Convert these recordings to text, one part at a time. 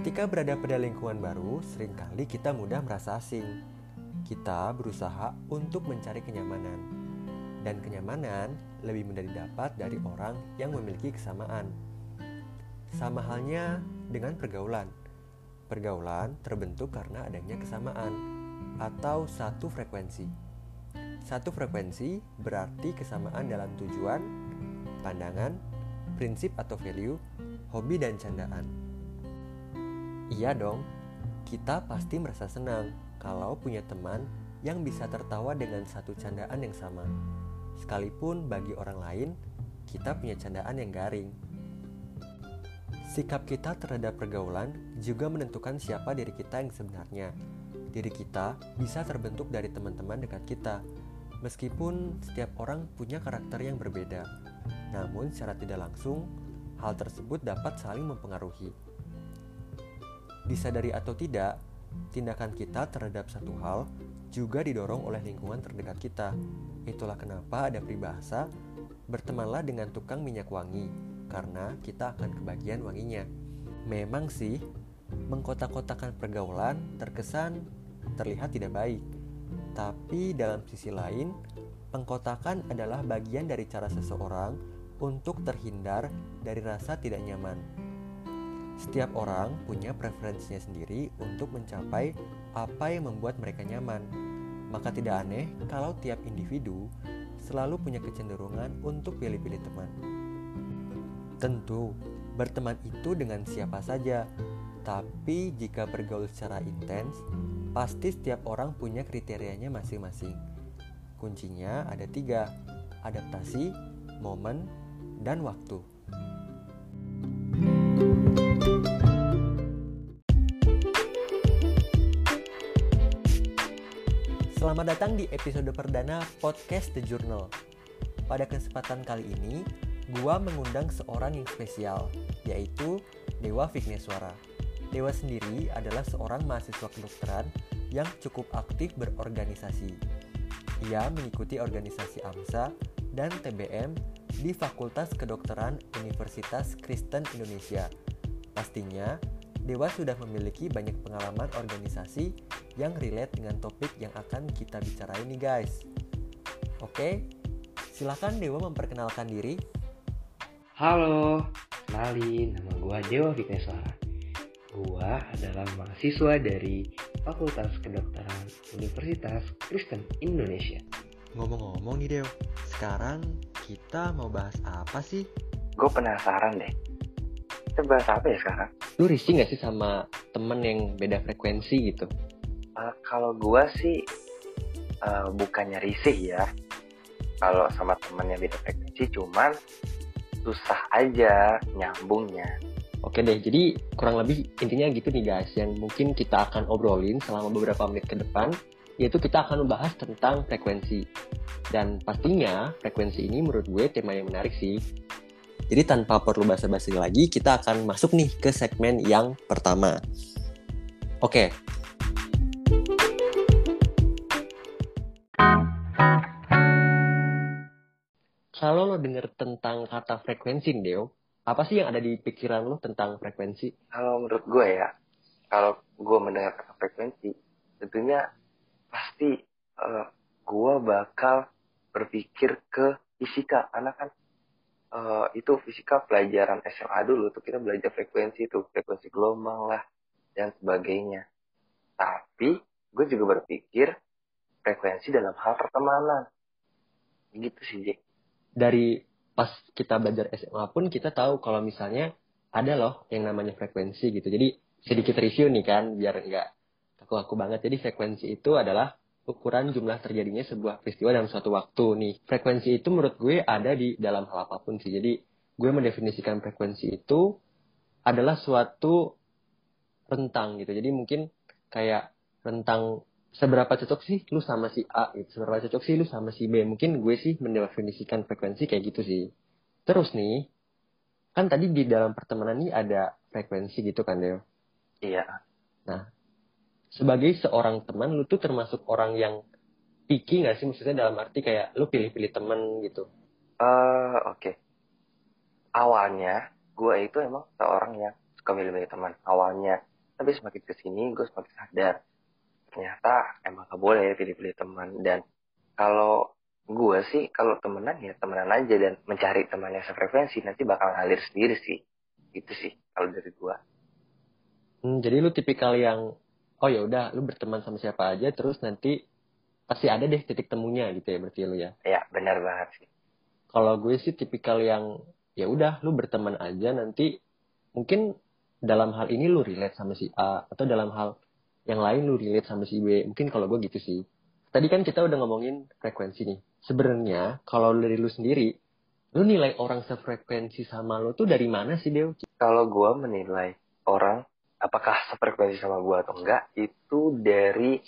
Ketika berada pada lingkungan baru, sering kali kita mudah merasa asing. Kita berusaha untuk mencari kenyamanan, dan kenyamanan lebih mudah didapat dari orang yang memiliki kesamaan. Sama halnya dengan pergaulan. Pergaulan terbentuk karena adanya kesamaan atau satu frekuensi. Satu frekuensi berarti kesamaan dalam tujuan, pandangan, prinsip atau value, hobi dan candaan. Iya dong, kita pasti merasa senang kalau punya teman yang bisa tertawa dengan satu candaan yang sama. Sekalipun bagi orang lain, kita punya candaan yang garing. Sikap kita terhadap pergaulan juga menentukan siapa diri kita yang sebenarnya. Diri kita bisa terbentuk dari teman-teman dekat kita, meskipun setiap orang punya karakter yang berbeda. Namun, secara tidak langsung, hal tersebut dapat saling mempengaruhi. Disadari atau tidak, tindakan kita terhadap satu hal juga didorong oleh lingkungan terdekat kita. Itulah kenapa ada peribahasa, bertemanlah dengan tukang minyak wangi, karena kita akan kebagian wanginya. Memang sih, mengkotak-kotakan pergaulan terkesan terlihat tidak baik. Tapi dalam sisi lain, pengkotakan adalah bagian dari cara seseorang untuk terhindar dari rasa tidak nyaman. Setiap orang punya preferensinya sendiri untuk mencapai apa yang membuat mereka nyaman. Maka tidak aneh kalau tiap individu selalu punya kecenderungan untuk pilih-pilih teman. Tentu, berteman itu dengan siapa saja, tapi jika bergaul secara intens, pasti setiap orang punya kriterianya masing-masing. Kuncinya ada tiga, adaptasi, momen, dan waktu. Selamat datang di episode perdana podcast The Journal. Pada kesempatan kali ini, gua mengundang seorang yang spesial, yaitu Dewa Vigneswara. Dewa sendiri adalah seorang mahasiswa kedokteran yang cukup aktif berorganisasi. Ia mengikuti organisasi AMSA dan TBM di Fakultas Kedokteran Universitas Kristen Indonesia. Pastinya, Dewa sudah memiliki banyak pengalaman organisasi yang relate dengan topik yang akan kita bicarain nih guys. Oke, silakan Dewa memperkenalkan diri. Halo, kenalin nama gue Dewa Vigneswara. Gue adalah mahasiswa dari Fakultas Kedokteran Universitas Kristen Indonesia. Ngomong-ngomong nih Dew, sekarang kita mau bahas apa sih? Gue penasaran deh. Kita bahas apa ya sekarang? lu risih gak sih sama temen yang beda frekuensi gitu? Uh, kalau gue sih uh, bukannya risih ya. Kalau sama temen yang beda frekuensi, cuman susah aja nyambungnya. Oke deh, jadi kurang lebih intinya gitu nih guys, yang mungkin kita akan obrolin selama beberapa menit ke depan, yaitu kita akan membahas tentang frekuensi. Dan pastinya frekuensi ini menurut gue tema yang menarik sih, jadi tanpa perlu basa-basi lagi, kita akan masuk nih ke segmen yang pertama. Oke. Denger tentang kata frekuensi, Deo, apa sih yang ada di pikiran lo tentang frekuensi? Kalau menurut gue ya, kalau gue mendengar kata frekuensi, tentunya pasti uh, gue bakal berpikir ke fisika, karena kan uh, itu fisika pelajaran SMA dulu tuh kita belajar frekuensi itu frekuensi gelombang lah dan sebagainya. Tapi gue juga berpikir frekuensi dalam hal pertemanan. Gitu sih Jack dari pas kita belajar SMA pun kita tahu kalau misalnya ada loh yang namanya frekuensi gitu jadi sedikit review nih kan biar enggak aku-aku banget jadi frekuensi itu adalah ukuran jumlah terjadinya sebuah peristiwa dalam suatu waktu nih. Frekuensi itu menurut gue ada di dalam hal apa pun sih. Jadi gue mendefinisikan frekuensi itu adalah suatu rentang gitu. Jadi mungkin kayak rentang seberapa cocok sih lu sama si A gitu. Seberapa cocok sih lu sama si B. Mungkin gue sih mendefinisikan frekuensi kayak gitu sih. Terus nih, kan tadi di dalam pertemanan ini ada frekuensi gitu kan Deo? Iya. Nah, sebagai seorang teman lu tuh termasuk orang yang picky gak sih maksudnya dalam arti kayak lu pilih-pilih temen gitu uh, oke okay. awalnya gue itu emang seorang yang suka pilih-pilih teman awalnya tapi semakin ke sini gue semakin sadar ternyata emang gak boleh pilih-pilih teman. Dan kalau gue sih kalau temenan ya temenan aja dan mencari teman yang sefrekuensi nanti bakal ngalir sendiri sih. Itu sih kalau dari gue hmm, jadi lu tipikal yang oh ya udah lu berteman sama siapa aja terus nanti pasti ada deh titik temunya gitu ya berarti lu ya? Ya benar banget sih. Kalau gue sih tipikal yang ya udah lu berteman aja nanti mungkin dalam hal ini lu relate sama si A atau dalam hal yang lain lu relate sama si B mungkin kalau gue gitu sih tadi kan kita udah ngomongin frekuensi nih sebenarnya kalau dari lu sendiri lu nilai orang sefrekuensi sama lu tuh dari mana sih Dew? Kalau gue menilai orang apakah sefrekuensi sama gue atau enggak itu dari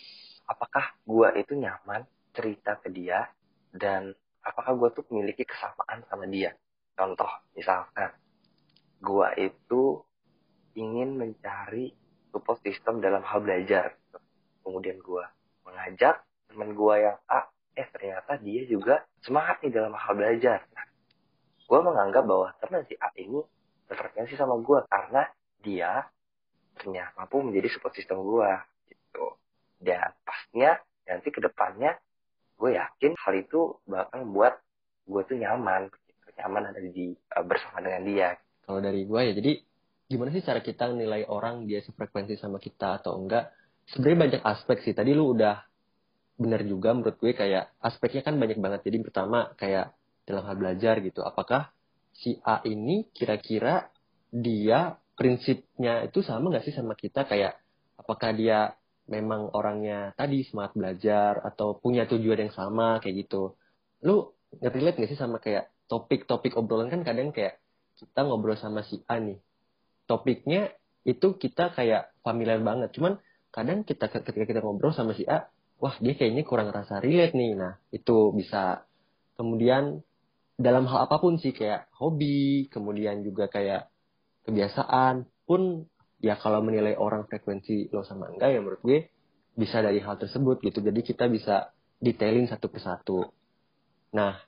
apakah gue itu nyaman cerita ke dia dan apakah gue tuh memiliki kesamaan sama dia. Contoh, misalkan gue itu ingin mencari support system dalam hal belajar. Kemudian gue mengajak teman gue yang A, eh ternyata dia juga semangat nih dalam hal belajar. Nah, gue menganggap bahwa teman si A ini berfrekuensi sama gue karena dia ternyata mampu menjadi support system gue gitu. Dan pastinya nanti ke depannya gue yakin hal itu bakal membuat gue tuh nyaman, gitu. nyaman ada di uh, bersama dengan dia. Kalau dari gue ya, jadi gimana sih cara kita nilai orang dia sefrekuensi sama kita atau enggak? Sebenarnya banyak aspek sih. Tadi lu udah benar juga menurut gue kayak aspeknya kan banyak banget. Jadi pertama kayak dalam hal belajar gitu apakah si A ini kira-kira dia prinsipnya itu sama nggak sih sama kita? Kayak apakah dia memang orangnya tadi semangat belajar atau punya tujuan yang sama kayak gitu. Lu ngerelate nggak sih sama kayak topik-topik obrolan? Kan kadang kayak kita ngobrol sama si A nih topiknya itu kita kayak familiar banget. Cuman kadang kita ketika kita ngobrol sama si A, wah dia kayaknya kurang rasa relate nih. Nah, itu bisa kemudian dalam hal apa pun sih kayak hobi, kemudian juga kayak kebiasaan pun ya kalau menilai orang frekuensi lo sama enggak ya menurut gue bisa dari hal tersebut gitu. Jadi kita bisa detailin satu persatu. Nah,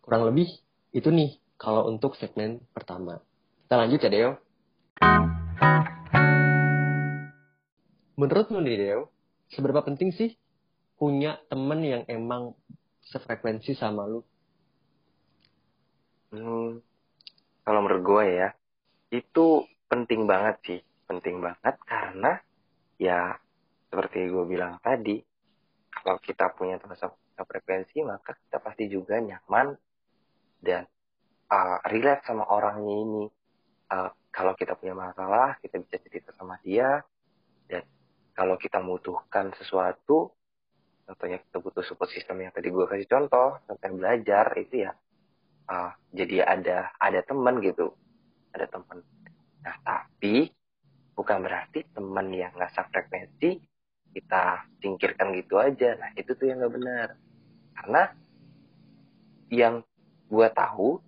kurang lebih itu nih kalau untuk segmen pertama. Kita lanjut ya Deo. Menurut lu seberapa penting sih punya temen yang emang sefrekuensi sama lu? Hmm, kalau menurut gue ya, itu penting banget sih. Penting banget karena ya seperti gue bilang tadi, kalau kita punya teman sefrekuensi maka kita pasti juga nyaman dan uh, relate sama orangnya ini. Uh, kalau kita punya masalah, kita bisa cerita sama dia. Dan kalau kita membutuhkan sesuatu, contohnya kita butuh support system yang tadi gue kasih contoh, tentang belajar, itu ya, uh, jadi ada ada teman gitu. Ada teman. Nah, tapi bukan berarti teman yang nggak frekuensi kita singkirkan gitu aja. Nah, itu tuh yang nggak benar. Karena yang gue tahu,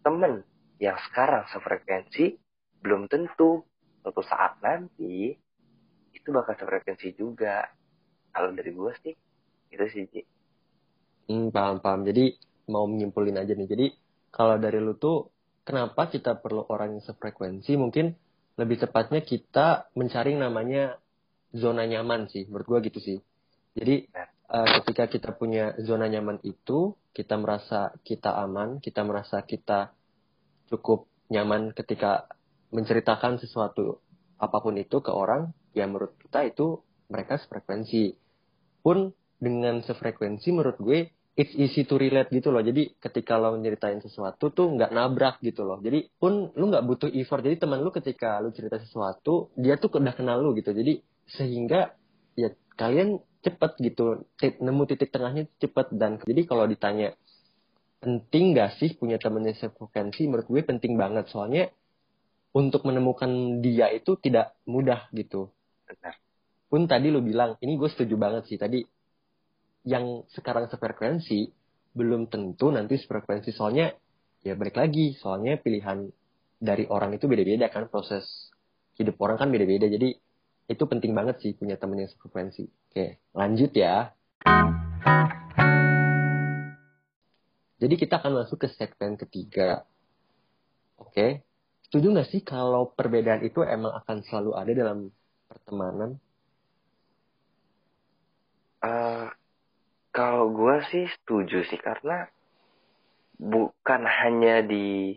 temen yang sekarang sefrekuensi belum tentu suatu saat nanti itu bakal sefrekuensi juga. Kalau dari gue sih, itu sih, Ji. Hmm, paham, paham. Jadi, mau menyimpulin aja nih. Jadi, kalau dari lu tuh, kenapa kita perlu orang yang sefrekuensi? Mungkin lebih tepatnya kita mencari namanya zona nyaman sih. Menurut gue gitu sih. Jadi, uh, ketika kita punya zona nyaman itu, kita merasa kita aman, kita merasa kita cukup nyaman ketika menceritakan sesuatu apa pun itu ke orang, ya menurut kita itu mereka sefrekuensi. Pun dengan sefrekuensi menurut gue it's easy to relate gitu loh. Jadi ketika lo nyeritain sesuatu tuh nggak nabrak gitu loh. Jadi pun lu nggak butuh effort. Jadi teman lu ketika lu cerita sesuatu, dia tuh udah kenal lu gitu. Jadi sehingga ya kalian cepet gitu, nemu titik tengahnya cepet dan jadi kalau ditanya penting gak sih punya temennya sefrekuensi? Menurut gue penting banget soalnya untuk menemukan dia itu tidak mudah gitu. Benar. Pun tadi lu bilang, ini gue setuju banget sih tadi. Yang sekarang sefrekuensi belum tentu nanti sefrekuensi soalnya ya balik lagi soalnya pilihan dari orang itu beda-beda kan proses hidup orang kan beda-beda jadi itu penting banget sih punya temen yang sefrekuensi. Oke, lanjut ya. Jadi kita akan masuk ke segmen ketiga. Oke, setuju nggak sih kalau perbedaan itu emang akan selalu ada dalam pertemanan? Uh, kalau gue sih setuju sih karena bukan hanya di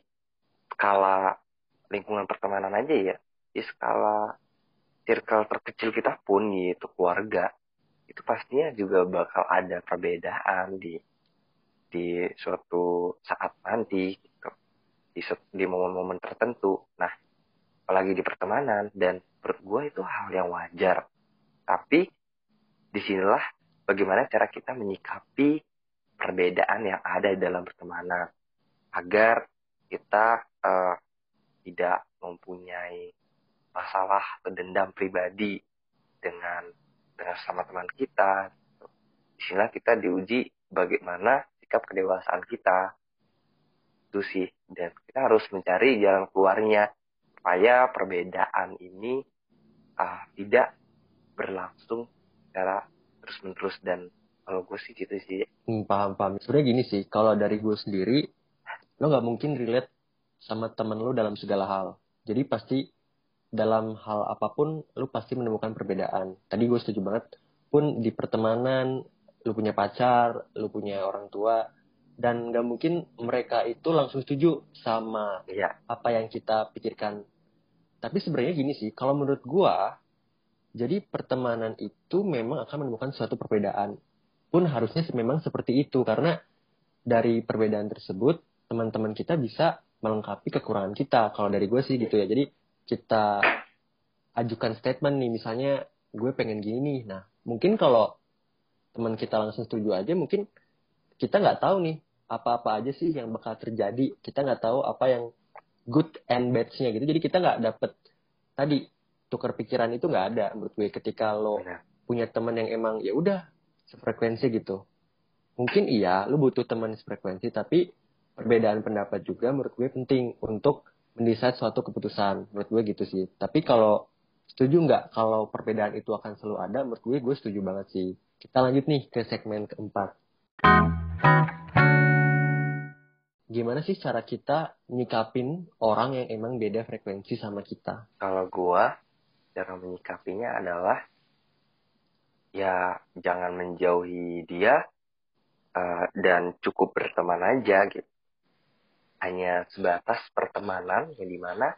skala lingkungan pertemanan aja ya, di skala circle terkecil kita pun gitu keluarga itu pastinya juga bakal ada perbedaan di di suatu saat nanti. Di di momen-momen tertentu nah apalagi di pertemanan dan menurut gue itu hal yang wajar tapi di sinilah bagaimana cara kita menyikapi perbedaan yang ada dalam pertemanan agar kita uh, tidak mempunyai masalah atau dendam pribadi dengan dengan sama teman kita. Di sinilah kita diuji bagaimana sikap kedewasaan kita. Itu sih. Dan kita harus mencari jalan keluarnya supaya perbedaan ini uh, tidak berlangsung secara terus menerus dan kalau gue sih gitu sih. Hmm, paham paham. Sebenarnya gini sih kalau dari gue sendiri lo nggak mungkin relate sama temen lo dalam segala hal. Jadi pasti dalam hal apa pun lo pasti menemukan perbedaan. Tadi gue setuju banget. Pun di pertemanan lo punya pacar lo punya orang tua dan nggak mungkin mereka itu langsung setuju sama ya. apa yang kita pikirkan tapi sebenarnya gini sih kalau menurut gue jadi pertemanan itu memang akan menemukan suatu perbedaan. Pun harusnya memang seperti itu karena dari perbedaan tersebut teman-teman kita bisa melengkapi kekurangan kita. Kalau dari gue sih gitu ya. Jadi kita ajukan statement nih misalnya gue pengen gini nih. Nah mungkin kalau teman kita langsung setuju aja mungkin kita nggak tahu nih apa-apa aja sih yang bakal terjadi. Kita nggak tahu apa yang good and bad-nya gitu. Jadi kita nggak dapet tadi tukar pikiran itu nggak ada menurut gue. Ketika lo Benar. punya teman yang emang ya udah sefrekuensi gitu. Mungkin iya lo butuh teman sefrekuensi tapi perbedaan pendapat juga menurut gue penting untuk mendesain suatu keputusan. Menurut gue gitu sih. Tapi kalau setuju nggak kalau perbedaan itu akan selalu ada? Menurut gue gue setuju banget sih. Kita lanjut nih ke segmen keempat gimana sih cara kita nyikapin orang yang emang beda frekuensi sama kita kalau gue cara menyikapinya adalah ya jangan menjauhi dia uh, dan cukup berteman aja gitu. Hanya sebatas pertemanan yang di mana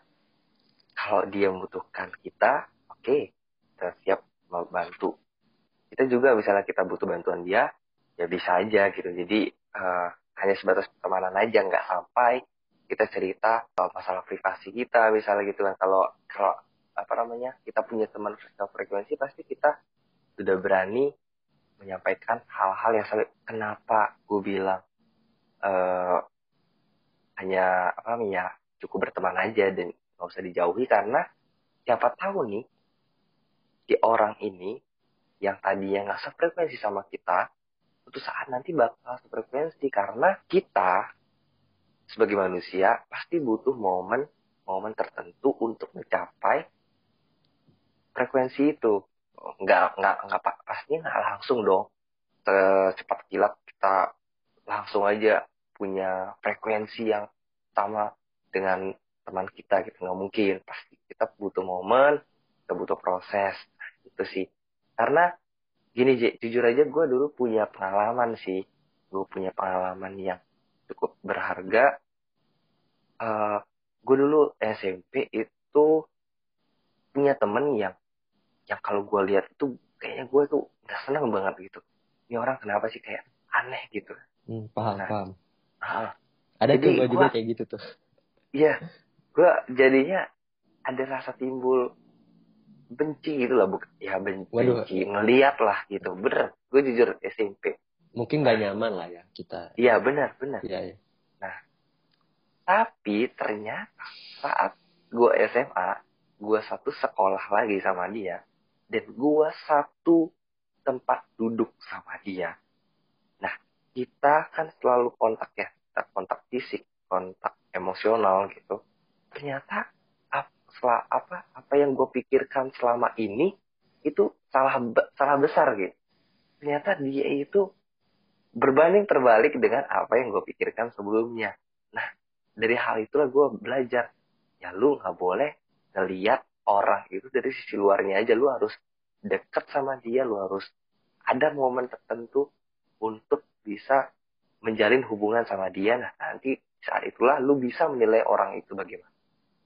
kalau dia membutuhkan kita, oke, okay, kita siap membantu. Kita juga misalnya kita butuh bantuan dia, ya bisa aja gitu. Jadi uh, hanya sebatas pertemanan aja, nggak sampai kita cerita masalah privasi kita misalnya gitu kan. Kalau kalau apa namanya kita punya teman frekuensi pasti kita sudah berani menyampaikan hal-hal yang sampai kenapa gue bilang uh, hanya apa ya cukup berteman aja dan nggak usah dijauhi karena siapa tahu nih di orang ini yang tadinya nggak sefrekuensi sama kita suatu saat nanti bakal sefrekuensi karena kita sebagai manusia pasti butuh momen momen tertentu untuk mencapai frekuensi itu. Nggak nggak nggak pastinya nggak langsung dong. Secepat kilat kita langsung aja punya frekuensi yang sama dengan teman kita gitu. Nggak mungkin. Pasti kita butuh momen kita butuh proses. Itu sih. Karena gini J, jujur aja gue dulu punya pengalaman sih. Gue punya pengalaman yang cukup berharga. Uh, eh, gue dulu SMP itu punya temen yang yang kalau gue lihat itu kayaknya gue tuh nggak seneng banget gitu. Ini orang kenapa sih? Kayak aneh gitu. Hmm, paham nah, paham. nah, ada tuh gue juga kayak gitu tuh. Iya gue jadinya ada rasa timbul benci gitu lah buk ya benci, Waduh. benci ngeliat lah gitu bener gue jujur SMP mungkin gak nyaman lah ya kita iya benar benar iya, iya. nah tapi ternyata saat gue SMA gue satu sekolah lagi sama dia dan gue satu tempat duduk sama dia. Nah, kita kan selalu kontak ya, kita kontak fisik, kontak emosional gitu. Ternyata apa apa apa yang gue pikirkan selama ini itu salah salah besar gitu. Ternyata dia itu berbanding terbalik dengan apa yang gue pikirkan sebelumnya. Nah, dari hal itulah gue belajar. Ya lu nggak boleh ngeliat orang itu dari sisi luarnya aja lu harus deket sama dia lu harus ada momen tertentu untuk bisa menjalin hubungan sama dia nah nanti saat itulah lu bisa menilai orang itu bagaimana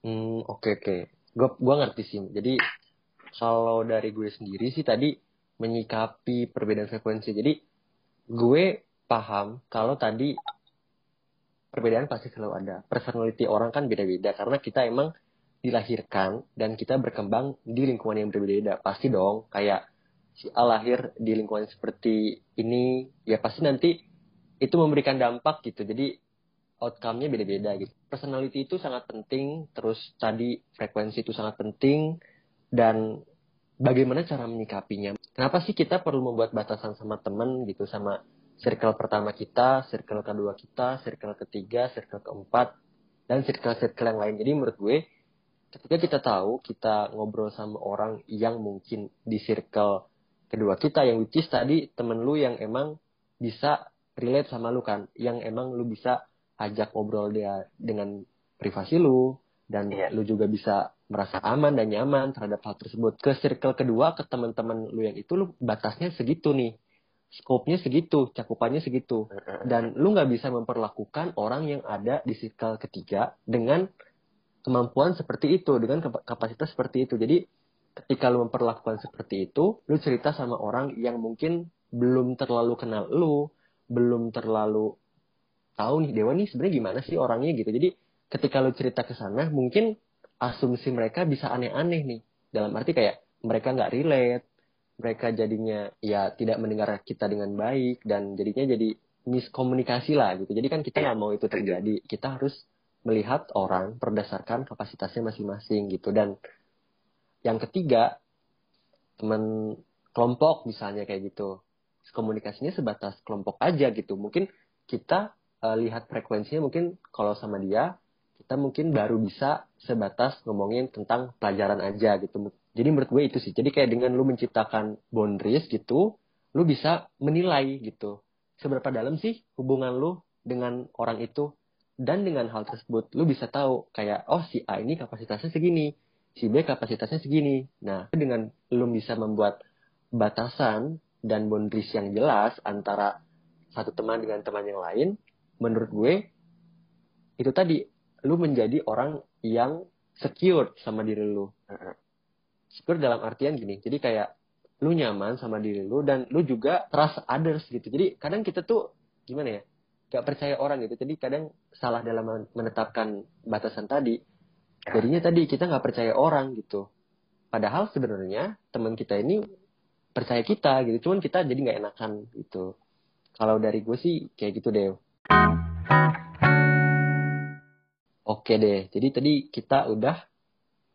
hmm oke okay, oke okay. gue gua ngerti sih jadi kalau dari gue sendiri sih tadi menyikapi perbedaan frekuensi jadi gue paham kalau tadi perbedaan pasti selalu ada. Personality orang kan beda-beda karena kita emang dilahirkan dan kita berkembang di lingkungan yang berbeda-beda. Pasti dong, kayak si A lahir di lingkungan seperti ini, ya pasti nanti itu memberikan dampak gitu. Jadi outcome-nya beda-beda gitu. Personality itu sangat penting, terus tadi frekuensi itu sangat penting, dan bagaimana cara menyikapinya. Kenapa sih kita perlu membuat batasan sama temen gitu, sama circle pertama kita, circle kedua kita, circle ketiga, circle keempat, dan circle-circle yang lain. Jadi menurut gue, ketika kita tahu kita ngobrol sama orang yang mungkin di circle kedua kita, yang which is tadi temen lu yang emang bisa relate sama lu kan, yang emang lu bisa ajak ngobrol dia dengan privasi lu, dan yeah. lu juga bisa merasa aman dan nyaman terhadap hal tersebut. Ke circle kedua, ke teman-teman lu yang itu, lu batasnya segitu nih skopnya segitu, cakupannya segitu. Dan lu nggak bisa memperlakukan orang yang ada di circle ketiga dengan kemampuan seperti itu, dengan kapasitas seperti itu. Jadi ketika lu memperlakukan seperti itu, lu cerita sama orang yang mungkin belum terlalu kenal lu, belum terlalu tahu nih Dewa nih sebenarnya gimana sih orangnya gitu. Jadi ketika lu cerita ke sana, mungkin asumsi mereka bisa aneh-aneh nih. Dalam arti kayak mereka nggak relate, mereka jadinya ya tidak mendengar kita dengan baik dan jadinya jadi miskomunikasi lah gitu. Jadi kan kita nggak mau itu terjadi. Kita harus melihat orang berdasarkan kapasitasnya masing-masing gitu. Dan yang ketiga, teman kelompok misalnya kayak gitu. Komunikasinya sebatas kelompok aja gitu. Mungkin kita uh, lihat frekuensinya mungkin kalau sama dia kita mungkin baru bisa sebatas ngomongin tentang pelajaran aja gitu jadi menurut gue itu sih. Jadi kayak dengan lu menciptakan boundaries gitu, lu bisa menilai gitu. Seberapa dalam sih hubungan lu dengan orang itu. Dan dengan hal tersebut, lu bisa tahu kayak, oh si A ini kapasitasnya segini, si B kapasitasnya segini. Nah, dengan lu bisa membuat batasan dan boundaries yang jelas antara satu teman dengan teman yang lain, menurut gue, itu tadi, lu menjadi orang yang secure sama diri lu. Secure dalam artian gini jadi kayak lu nyaman sama diri lu dan lu juga trust others gitu. Jadi kadang kita tuh gimana ya gak percaya orang gitu. Jadi kadang salah dalam menetapkan batasan tadi. Jadinya tadi kita nggak percaya orang gitu. Padahal sebenarnya teman kita ini percaya kita gitu. Cuman kita jadi nggak enakan gitu. Kalau dari gue sih kayak gitu deh oke deh jadi tadi kita udah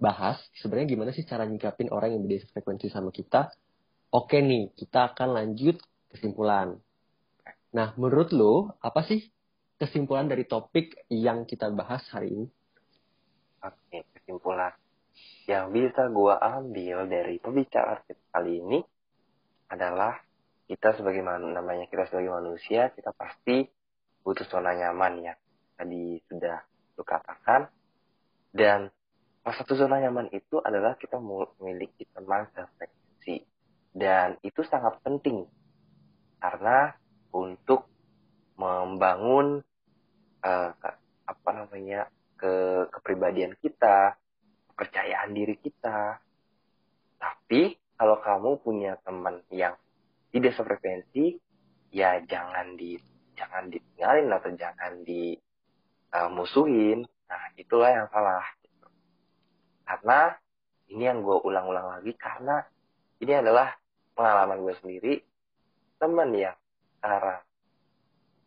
bahas sebenarnya gimana sih cara nyikapin orang yang beda frekuensi sama kita. Oke nih, kita akan lanjut kesimpulan. Nah, menurut lo, apa sih kesimpulan dari topik yang kita bahas hari ini? Oke, kesimpulan. Yang bisa gue ambil dari pembicaraan kita kali ini adalah kita sebagai namanya kita sebagai manusia, kita pasti butuh zona nyaman ya. Tadi sudah lu katakan. Dan Salah satu zona nyaman itu adalah kita memiliki teman sefrekuensi. Dan itu sangat penting. Karena untuk membangun uh, apa namanya ke kepribadian kita, kepercayaan diri kita. Tapi kalau kamu punya teman yang tidak sefrekuensi, ya jangan di jangan ditinggalin atau jangan dimusuhin. Uh, nah, itulah yang salah. Karena ini yang gue ulang-ulang lagi karena ini adalah pengalaman gue sendiri. Temen yang sekarang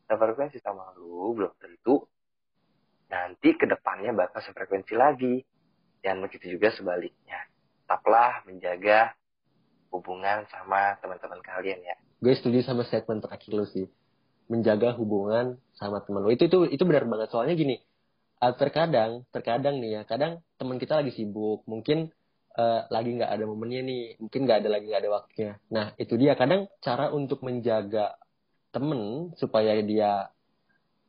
sefrekuensi sama lu belum tentu nanti ke depannya bakal sefrekuensi lagi. Dan begitu juga sebaliknya. Tetaplah menjaga hubungan sama teman-teman kalian ya. Gue setuju sama statement terakhir lu sih. Menjaga hubungan sama teman lu. Itu itu itu benar banget. Soalnya gini uh, terkadang terkadang nih ya kadang teman kita lagi sibuk mungkin uh, lagi nggak ada momennya nih mungkin nggak ada lagi nggak ada waktunya. Nah itu dia. Kadang cara untuk menjaga temen supaya dia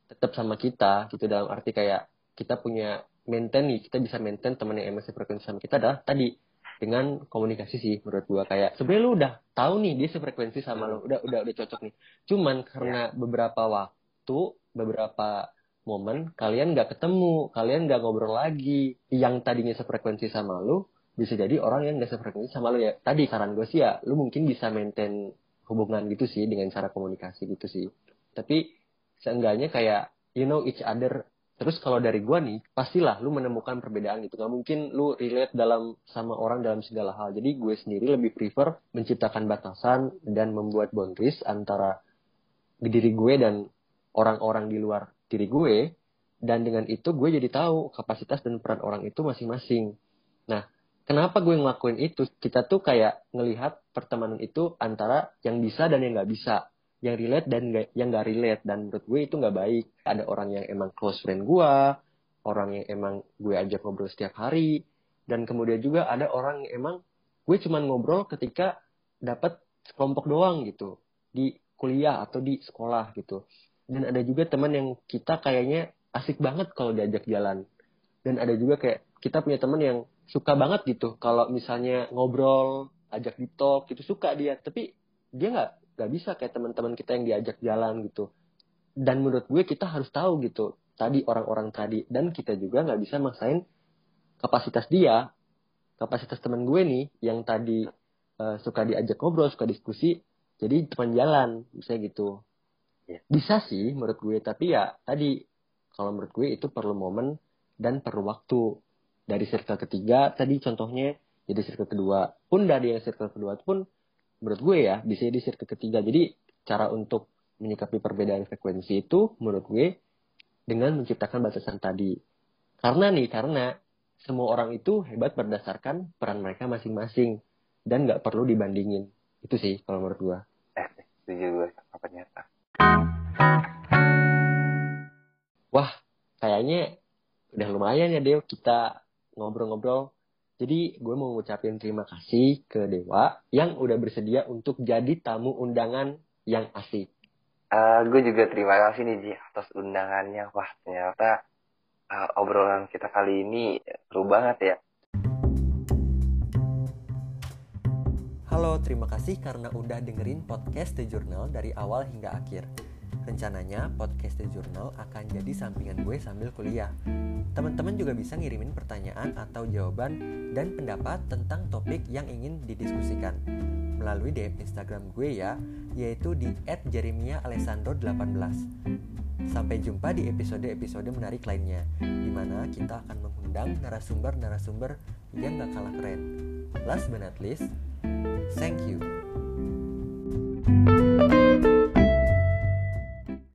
tetap sama kita gitu dalam arti kayak kita punya maintain nih kita bisa maintain teman yang emang sefrekuensi sama kita adalah tadi dengan komunikasi sih menurut gua. Kayak sebenarnya lu udah tahu nih dia sefrekuensi sama lu. Udah udah udah cocok nih. Cuman karena beberapa waktu beberapa momen kalian nggak ketemu kalian nggak ngobrol lagi yang tadinya sefrekuensi sama lu bisa jadi orang yang nggak sefrekuensi sama lu. Ya tadi saran gue sih ya lu mungkin bisa maintain hubungan gitu sih dengan cara komunikasi gitu sih. Tapi seenggaknya kayak you know each other terus kalau dari gua nih pastilah lu menemukan perbedaan gitu. Nggak mungkin lu relate dalam sama orang dalam segala hal. Jadi gue sendiri lebih prefer menciptakan batasan dan membuat boundaries antara diri gue dan orang-orang di luar diri gue. Dan dengan itu gue jadi tahu kapasitas dan peran orang itu masing-masing. Nah kenapa gue ngelakuin itu? Kita tuh kayak ngelihat pertemanan itu antara yang bisa dan yang nggak bisa yang relate dan gak, yang gak relate. Dan menurut gue itu nggak baik. Ada orang yang emang close friend gue orang yang emang gue ajak ngobrol setiap hari. Dan kemudian juga ada orang yang emang gue cuman ngobrol ketika dapat kelompok doang gitu. Di kuliah atau di sekolah gitu. Dan ada juga teman yang kita kayaknya asik banget kalau diajak jalan. Dan ada juga kayak kita punya teman yang suka banget gitu. Kalau misalnya ngobrol ajak di talk gitu suka dia. Tapi dia nggak gak bisa kayak teman-teman kita yang diajak jalan gitu. Dan menurut gue kita harus tahu gitu tadi orang-orang tadi. Dan kita juga nggak bisa maksain kapasitas dia kapasitas teman gue nih yang tadi uh, suka diajak ngobrol suka diskusi jadi teman jalan misalnya gitu. Yeah. bisa sih menurut gue tapi ya tadi kalau menurut gue itu perlu momen dan perlu waktu. Dari circle ketiga tadi contohnya jadi circle kedua. Pun dari yang circle kedua pun menurut gue ya bisa di circle ketiga. Jadi cara untuk menyikapi perbedaan frekuensi itu menurut gue dengan menciptakan batasan tadi. Karena nih karena semua orang itu hebat berdasarkan peran mereka masing-masing. Dan nggak perlu dibandingin. Itu sih kalau menurut gue. Eh setuju gue apa nyata wah kayaknya udah lumayan ya Deo kita ngobrol-ngobrol jadi gue mau ngucapin terima kasih ke Dewa yang udah bersedia untuk jadi tamu undangan yang asik. Uh, gue juga terima kasih nih Ji atas undangannya. Wah ternyata uh, obrolan kita kali ini seru banget ya. Halo, terima kasih karena udah dengerin podcast The Journal dari awal hingga akhir. Rencananya podcast The Journal akan jadi sampingan gue sambil kuliah. Teman-teman juga bisa ngirimin pertanyaan atau jawaban dan pendapat tentang topik yang ingin didiskusikan melalui DM Instagram gue ya, yaitu di @jeremiahalessandro18. Sampai jumpa di episode-episode menarik lainnya, di mana kita akan mengundang narasumber-narasumber yang gak kalah keren. Last but not least, thank you. thank you